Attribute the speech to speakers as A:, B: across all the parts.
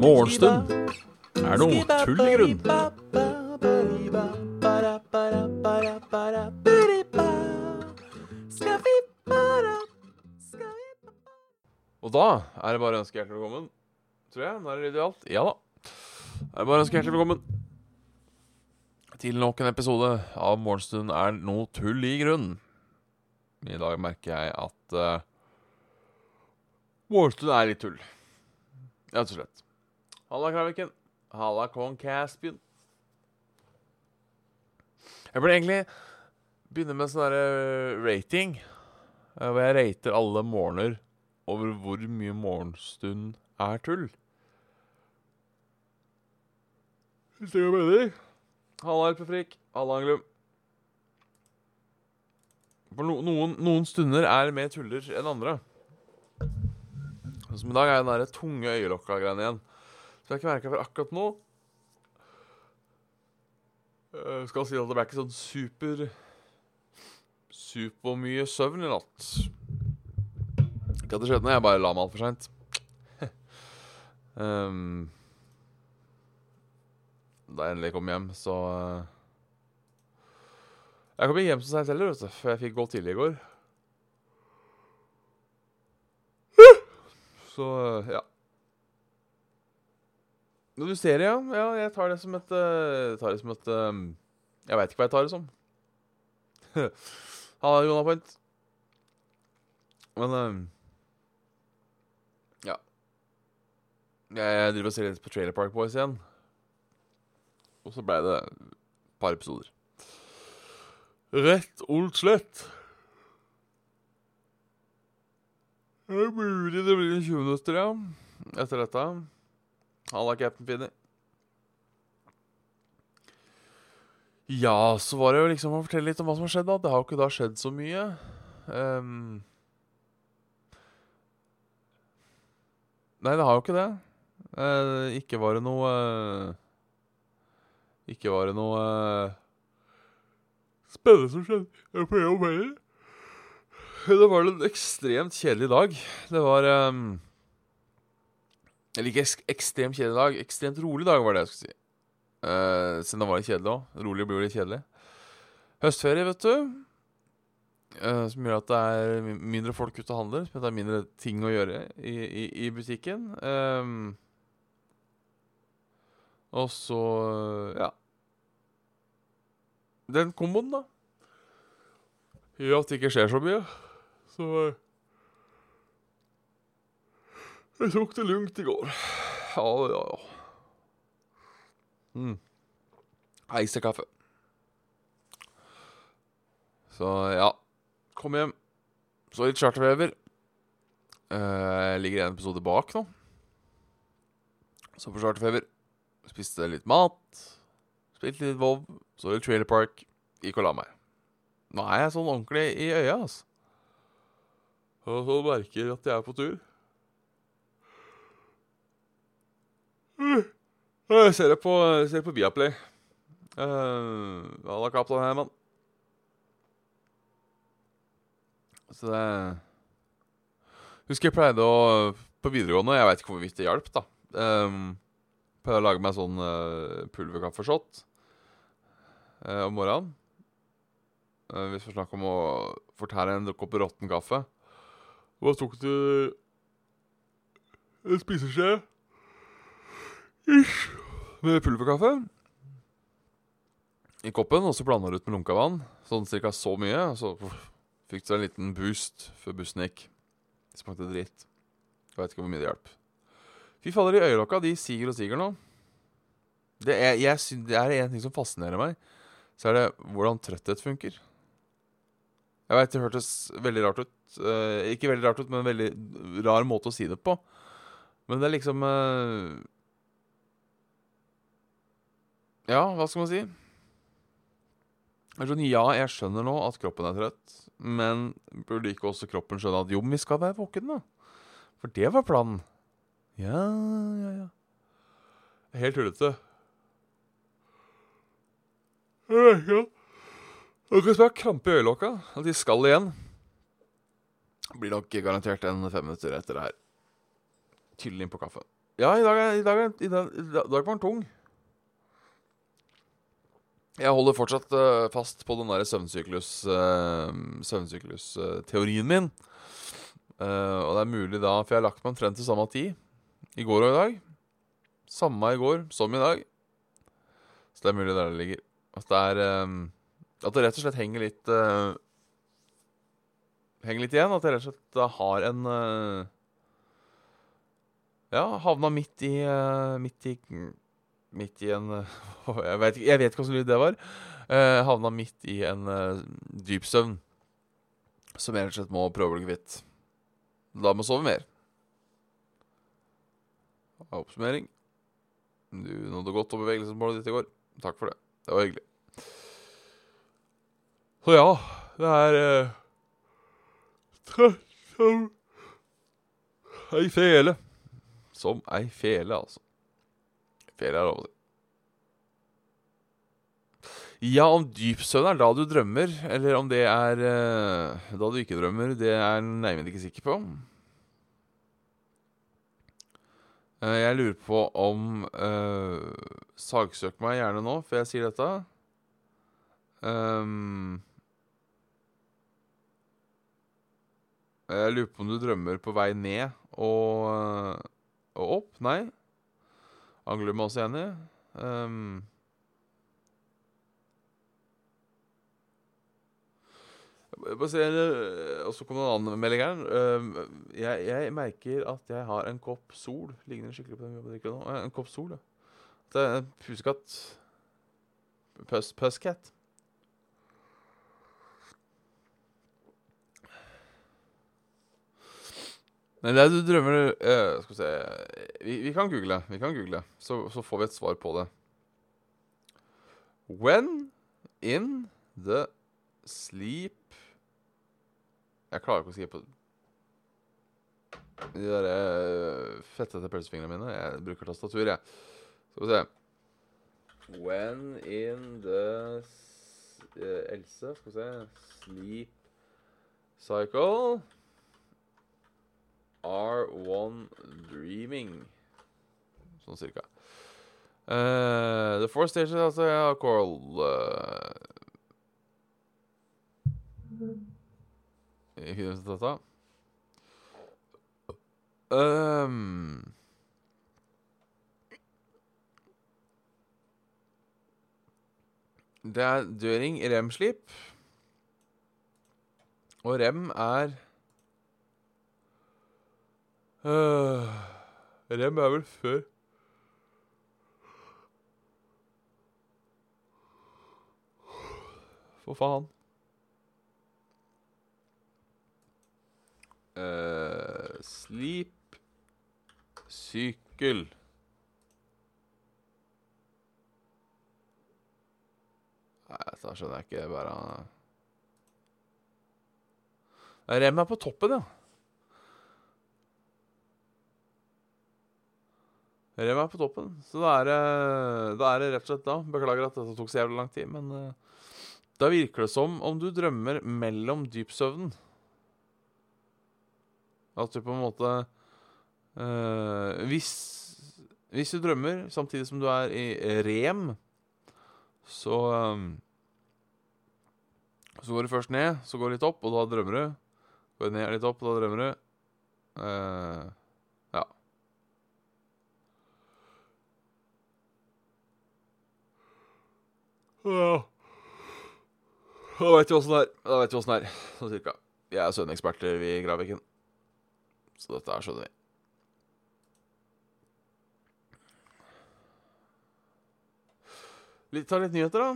A: Morgenstund er noe tull i grunn. Og da er det bare å ønske hjertelig velkommen. Tror jeg. Da er det idealt. Ja da. Det er bare å ønske hjertelig velkommen til nok en episode av Morgenstund er noe tull i grunn. I dag merker jeg at uh, Morgenstund er litt tull. Rett og slett. Halla, Kraviken. Halla, kong Caspian. Jeg burde egentlig begynne med sånn derre rating. eh, Hvor jeg rater alle morgener over hvor mye morgenstund er tull. Hvis det går bedre. Halla, Elpefrik. Halla, Anglum. For no noen, noen stunder er mer tuller enn andre. Som i dag er den der tunge øyelokka-greiene igjen. Så jeg har ikke merka for akkurat nå. Jeg skal si at det ble ikke sånn super Supermye søvn i natt. Ikke at det skjedde noe, jeg bare la meg altfor seint. um, da jeg endelig kom hjem, så uh, Jeg kom ikke hjem så seint heller, vet du, for jeg fikk gå tidlig i går. Så ja. Men du ser det, ja. ja. Jeg tar det som et Jeg Tar det som et um, Jeg veit ikke hva jeg tar det som. Ha det, Jonah Point. Men um, Ja. Jeg driver og ser litt på Trailer Park Boys igjen. Og så blei det et par episoder. Rett og slett. Det er mulig det blir 20 minutter, ja. Etter dette. Halla, cap'n Finni. Ja, så var det jo liksom å fortelle litt om hva som har skjedd, da. Det har jo ikke da skjedd så mye. Um... Nei, det har jo ikke det. Uh, ikke var det noe uh... Ikke var det noe eh, spennende som skjedde på jobb heller. Det var en ekstremt kjedelig dag. Det var um, Eller ikke eks ekstremt kjedelig dag, ekstremt rolig dag var det jeg skulle si. Uh, siden det var litt kjedelig òg. Rolig blir jo litt kjedelig. Høstferie, vet du. Uh, som gjør at det er mindre folk ute og handler. Som gjør at det er mindre ting å gjøre i, i, i butikken. Um, og så ja. Den komboen, da. Gjør at det ikke skjer så mye. Så eh, Jeg tok det lugnt i går. Ja, ja, ja. Mm. Eisekaffe. Så ja. Kom hjem. Så litt charterfeber. Uh, ligger en episode bak nå. Så på charterfeber. Spiste litt mat. Spilte litt Vov. Så litt Trailer Park. Gikk og la meg. Nå er jeg sånn ordentlig i øya, altså. Og så merker jeg at jeg er på tur. Jeg ser det på, ser det på Viaplay. Uh, Alla Kaplan Herman. Så det Husker jeg pleide å På videregående, jeg veit ikke hvorvidt det hjalp, da. Um, pleide å lage meg sånn uh, pulverkaffeshot uh, om morgenen. Eh, hvis vi snakker om å fortære en kopp råtten kaffe. Hva tok du en spiseskje ish, med pulverkaffe i koppen, og så blanda du ut med lunka vann. Sånn cirka så mye. Og så fikk du en liten boost før bussen gikk. Det smakte dritt. Jeg veit ikke hvor mye det hjalp. Fy fader, de øyelokka de siger og siger nå. Det er, jeg det er en ting som fascinerer meg, så er det hvordan trøtthet funker. Jeg veit det hørtes veldig rart ut. Eh, ikke veldig rart ut, men en veldig rar måte å si det på. Men det er liksom eh, Ja, hva skal man si? Sånn, ja, jeg skjønner nå at kroppen er trøtt, men burde ikke også kroppen skjønne at jo, vi skal være våken, da? For det var planen. Ja, ja, ja. Helt tullete. Som jeg har krampe i øyelokka. At de skal igjen. Blir nok garantert en fem minutter etter det her. Tylle inn på kaffe. Ja, i dag, er, i dag, er, i dag, i dag var den tung. Jeg holder fortsatt uh, fast på den der søvnsyklus uh, søvnsyklus, uh, min. Eh, og det er mulig da, for jeg har lagt meg omtrent til samme tid i går og i dag. Samme i går som i dag. Så det er mulig der det ligger. At det er um, At det rett og slett henger litt uh, Henger litt igjen. At jeg rett og slett har en uh, Ja, havna midt i uh, Midt i Midt i en Jeg vet, ikke- jeg vet ikke hva slags lyd det var. Havna midt i en dyp søvn. Som jeg rett og slett må prøve å bli kvitt. La meg sove mer. Oppsummering. Du nådde godt over bevegelsesmålet ditt i går. Takk for det. Det var hyggelig. Så ja, det er som ei fele. Som ei fele, altså. Fele er lov å si. Ja, om dyp søvn er da du drømmer, eller om det er eh, da du ikke drømmer, det er jeg neimen ikke sikker på. Eh, jeg lurer på om uh, Sagsøk meg gjerne nå, før jeg sier dette. Um, jeg lurer på om du drømmer på vei ned og, eh, og opp. Nei. Angler meg også enig. Ehm, Bare se, eh, Og så kom det en annen melding her. Ehm, jeg, jeg merker at jeg har en kopp sol. Ligner skikkelig på den vi drikker nå. Eh, En kopp sol, ja. Det er en pusekatt. Puss, Pusscat. Men det du drømmer uh, Skal vi se vi, vi kan google. Vi kan google, så, så får vi et svar på det. When in the sleep Jeg klarer ikke å skrive på de der eh, fettete pølsefingrene mine. Jeg bruker tastatur, jeg. Skal vi se. When in the eh, Else, skal vi se Sleep cycle are one dreaming. Sånn cirka. Uh, the four stages altså, ja, coral uh, Data. Um, det er døring, rem-sleep. Og rem er uh, Rem er vel før For faen. Eh, sleep Sykkel. Nei, dette skjønner jeg ikke. Bare Rem er på toppen, ja. Rem er på toppen. Så da er da er det rett og slett da Beklager at dette tok så jævlig lang tid, men eh, da virker det som om du drømmer mellom dypsøvnen. At du på en måte eh, hvis, hvis du drømmer samtidig som du er i rem, så eh, Så går du først ned, så går du litt opp, og da drømmer du. Går du ned litt opp, og da drømmer du. Uh, ja. Da vet vi åssen det er. Da vet vi åssen det er, sånn cirka. Vi er søvneksperter, vi i Graviken. Så dette er så vi. Litt, ta litt nyheter, da.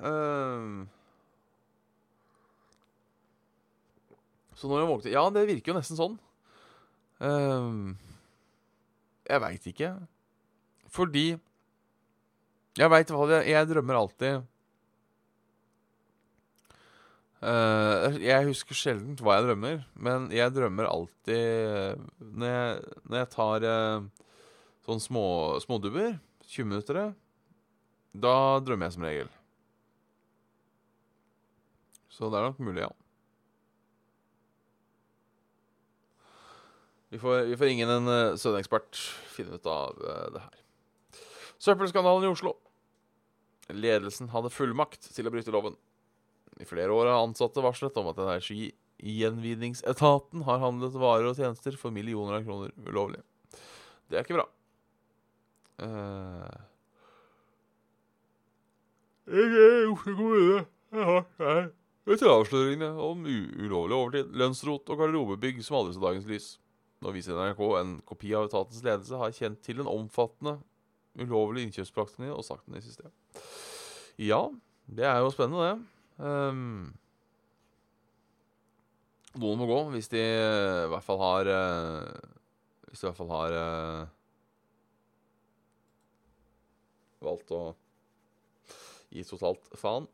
A: Uh, så når jeg våkner Ja, det virker jo nesten sånn. Uh, jeg veit ikke. Fordi Jeg veit hva det Jeg drømmer alltid Eh, jeg husker sjelden hva jeg drømmer, men jeg drømmer alltid Når jeg, når jeg tar uh, sånn små, smådubber, 20 minutter, da drømmer jeg som regel. Så det er nok mulig, ja. Vi får, vi får ingen en uh, søvnekspert finne ut av uh, det her. Søppelskandalen i Oslo. Ledelsen hadde fullmakt til å bryte loven. I flere år har ansatte varslet om at Energigjenvinningsetaten har handlet varer og tjenester for millioner av kroner ulovlig. Det er ikke bra. Uh, Oslo kommune etter avsløringene om ulovlig overtid, lønnsrot og garderobebygg som aldri så dagens lys. Nå viser NRK en kopi av etatens ledelse har kjent til den omfattende ulovlige innkjøpspraksisen og sakene i system. Ja, det er jo spennende, det. Um, noen må gå hvis de i hvert fall har Hvis de i hvert fall har valgt å gi totalt faen.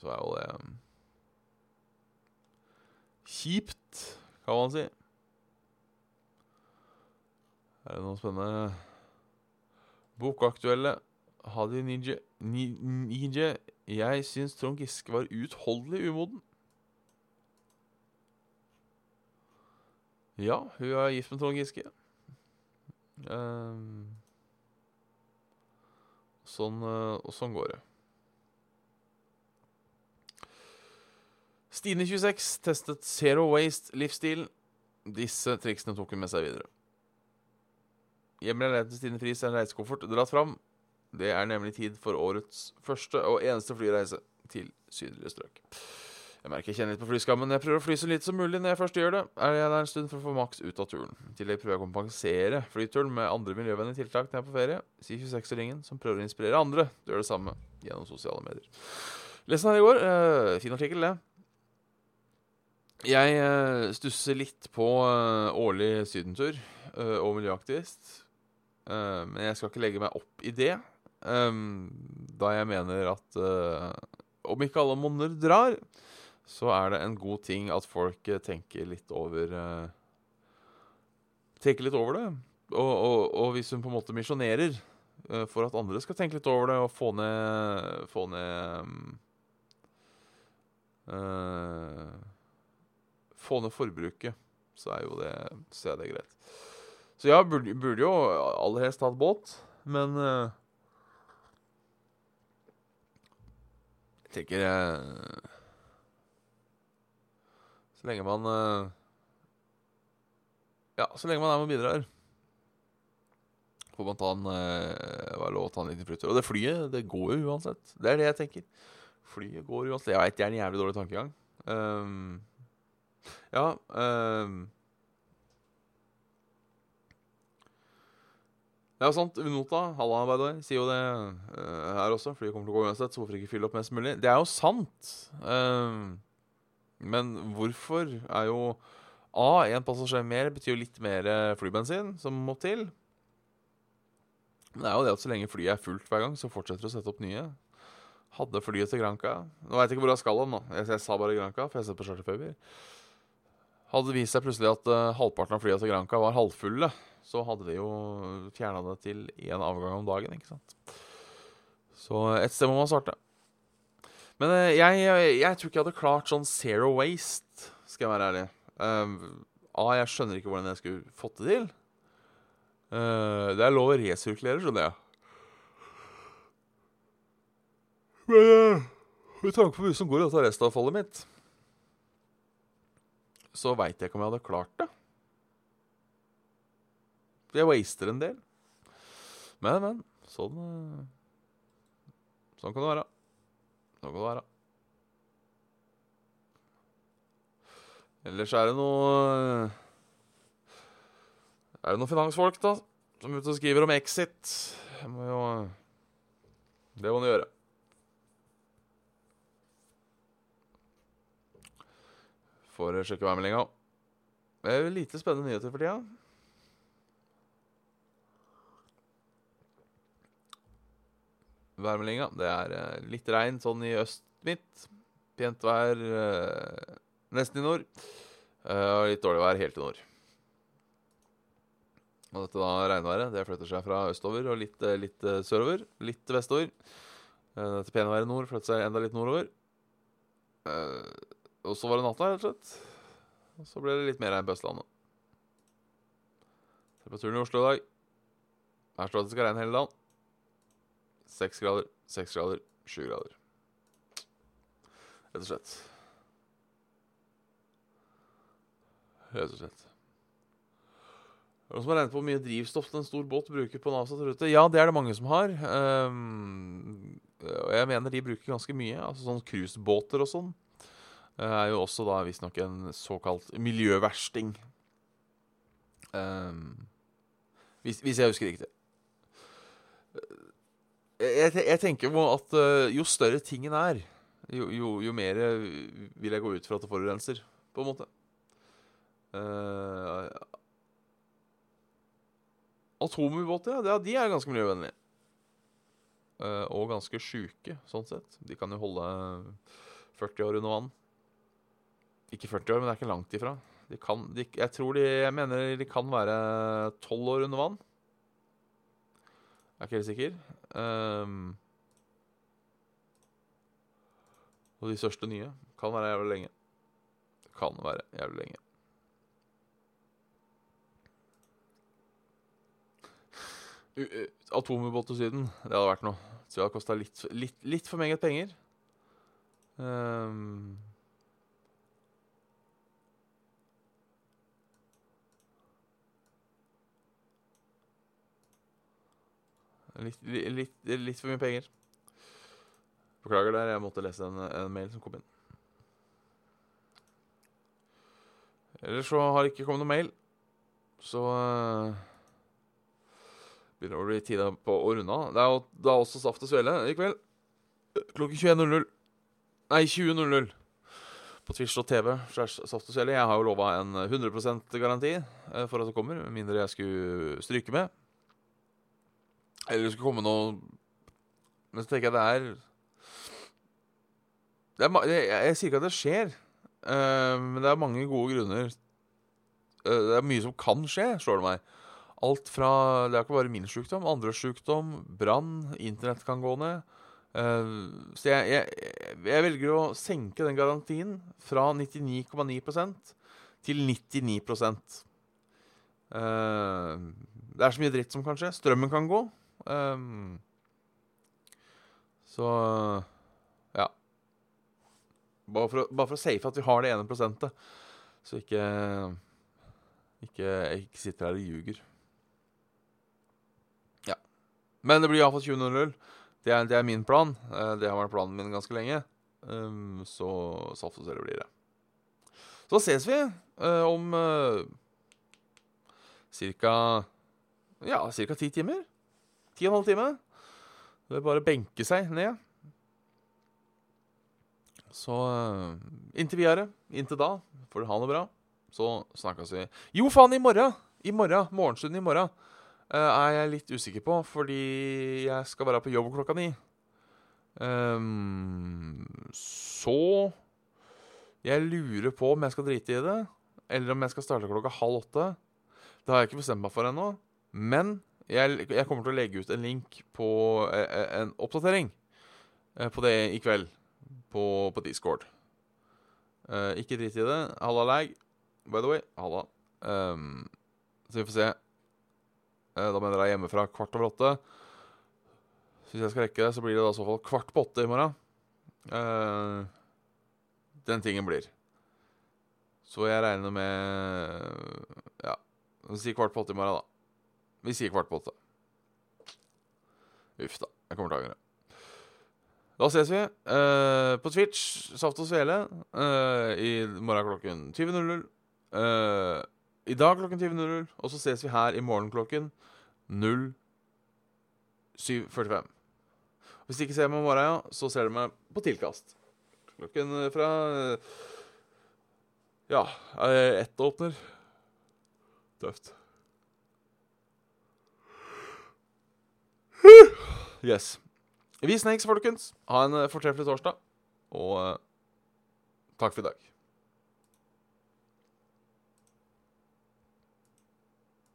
A: Så er jo det um, kjipt, kan man si. Er det noe spennende Bokaktuelle Hadi Nije, Nije Jeg syns Trond Giske var utholdelig umoden. Ja, hun er gift med Trond Giske. Um, sånn, og sånn går det. Stine26 testet Zero Waste-livsstilen. Disse triksene tok hun med seg videre. Hjemmeleiligheten til Stine Friis er en reisekoffert dratt fram. Det er nemlig tid for årets første og eneste flyreise til sydlige strøk. Jeg merker jeg kjenner litt på flyskammen. Jeg prøver å fly så lite som mulig når jeg først gjør det. Er jeg der en stund for å få maks ut av turen. I tillegg prøver jeg å kompensere flyturen med andre miljøvennlige tiltak når jeg er på ferie. Si 26-åringen som prøver å inspirere andre til å gjøre det samme gjennom sosiale medier. Lesen her i går. Uh, fin artikkel, det. Jeg uh, stusser litt på uh, årlig sydentur og miljøaktivist. men jeg skal ikke legge meg opp i det. Um, da jeg mener at uh, om ikke alle monner drar, så er det en god ting at folk uh, tenker litt over uh, Tenker litt over det. Og, og, og, hvis hun på en måte misjonerer for at andre skal tenke litt over det og få ned Få ned um, Få ned forbruket, så er jo det Så er det greit. Så jeg burde, burde jo aller helst hatt båt, men tenker jeg Så lenge man eh, Ja, så lenge man er med og bidrar, får man ta en Hva være lov ta en liten flytur. Og det flyet, det går jo uansett. Det er det jeg tenker. Flyet går uansett. Jeg veit det er en jævlig dårlig tankegang. Um, ja um, Det er jo sant. Unota halla, by the way, sier jo det uh, her også. Flyet kommer til å gå uansett, så hvorfor ikke fylle opp mest mulig? Det er jo sant. Uh, men hvorfor er jo A, én passasjer mer betyr jo litt mer flybensin som må til. Men det er jo det at så lenge flyet er fullt hver gang, så fortsetter det å sette opp nye. Hadde flyet til Granca Nå veit jeg ikke hvor jeg skal hen, Jeg, jeg, sa bare Granca, for jeg ser på charterfeber. Hadde det vist seg plutselig at uh, halvparten av flyene til Granca var halvfulle, så hadde de jo fjerna det til én avgang om dagen, ikke sant. Så et sted må man starte. Men jeg, jeg, jeg, tror ikke jeg hadde klart sånn zero waste, skal jeg være ærlig. Uh, A, jeg skjønner ikke hvordan jeg skulle fått det til. Uh, det er lov å resirkulere, skjønner jeg. Men med tanke på mye som går i dette restavfallet mitt så veit jeg ikke om jeg hadde klart det. Jeg waster en del. Men, men. Sånn eh, Sånn kan det være. Sånn kan det være. Ellers er det noe eh, Er det noen finansfolk, da, som er ute og skriver om exit? Jeg må jo Det må du gjøre. Får sjekke værmeldinga. Lite spennende nyheter for tida. Værmeldinga, det er uh, litt regn sånn i øst midt. Pent vær uh, nesten i nord. Uh, og litt dårlig vær helt i nord. Og dette da regnværet det flytter seg fra østover og litt, litt sørover. Litt vestover. dette pene været nord flytter seg enda litt nordover. Og så var det natta, rett og slett. Og så ble det litt mer regn på Østlandet. Temperaturen i Oslo i dag Her står det at det skal regne hele dagen. Seks grader, seks grader, sju grader. Rett og slett. Rett og slett. Noen som har regnet på hvor mye drivstoff en stor båt bruker på en avsatt rute? Ja, det er det mange som har. Um, og jeg mener de bruker ganske mye. Altså sånn cruisebåter og sånn. Uh, er jo også da visstnok en såkalt miljøversting. Um, hvis, hvis, jeg husker riktig. Jeg, jeg, tenker på at uh, jo større tingen er, jo, jo, jo, mer vil jeg gå ut fra at det forurenser, på en måte. Uh, Atomubåter, ja, de er ganske miljøvennlige. Uh, og ganske sjuke, sånn sett. De kan jo holde 40 år under vann. Ikke 40 år, men det er ikke langt ifra. De kan, de, jeg tror de, jeg mener de kan være 12 år under vann. Jeg er ikke helt sikker. Um, og de største nye kan være jævlig lenge. Kan være jævlig lenge. Atomubåt til Syden, det hadde vært noe. Så det hadde kosta litt, litt, litt, for meget penger. Um, litt, litt, litt, for mye penger. Beklager der, jeg måtte lese en, en mail som kom inn. Ellers så har det ikke kommet noen mail, så uh, begynner å bli tida på å runde av. Det er jo da også Saft og Svele i kveld. Klokken 21.00. Nei, 20.00. På Twitch.tv. Saft og Svele. Jeg har jo lova en 100% garanti eh, for at det kommer, med mindre jeg skulle stryke med. Eller det skulle komme noe Men så tenker jeg det er det er, jeg, jeg, sier ikke at det skjer, uh, men det er mange gode grunner. Uh, det er mye som kan skje, slår det meg. Alt fra Det er ikke bare min sykdom, andres sykdom, brann, internett kan gå ned. Uh, så jeg, jeg, jeg, velger å senke den garantien fra 99,9% til 99 uh, Det er så mye dritt som kan skje. Strømmen kan gå. Um, så ja. Bare for, å, bare for å safe at vi har det ene prosentet, så ikke ikke, ikke sitter her og ljuger. Ja. Men det blir iallfall 20.00. Det, er, det er min plan. Eh, det har vært planen min ganske lenge. Um, så Saft og Svele blir det. Så ses vi uh, om uh, ca. Ja, ca. ti timer. Ti og en halv time. Det er bare å benke seg ned. Så uh, inntil videre, inntil da, får du ha det bra. Så snakkes vi. Jo, faen, i morgen! I morgen, Morgenstunden i morgen uh, er jeg litt usikker på, fordi jeg skal være på jobb klokka ni. Um, så jeg lurer på om jeg skal drite i det, eller om jeg skal starte klokka halv åtte. Det har jeg ikke bestemt meg for ennå. Men jeg, jeg, kommer til å legge ut en link på uh, en oppdatering uh, på det i kveld på, på Discord. ikke drit i det. Halla lag, by the way. Halla. Um, så vi får se Eh, da mener jeg hjemmefra kvart over åtte. hvis jeg skal rekke det, så blir det da i så fall kvart på åtte i morgen. Uh, den tingen blir. Så jeg regner med Ja, sier kvart på åtte i morgen, da. Vi sier kvart på åtte. Uff da. Jeg kommer til å angre. Da ses vi uh, på Twitch, Saft og Svele, uh, i morgen klokken 20.00. Uh, i dag klokken 20.00, og så ses vi her i morgen klokken 07.45. Hvis de ikke ser meg i morgen, så ser de meg på tilkast. Klokken eh, fra eh, Ja, ett åpner. Tøft. Yes. Vi snakes, folkens. Ha en eh, fortreffelig torsdag. Og takk for i dag.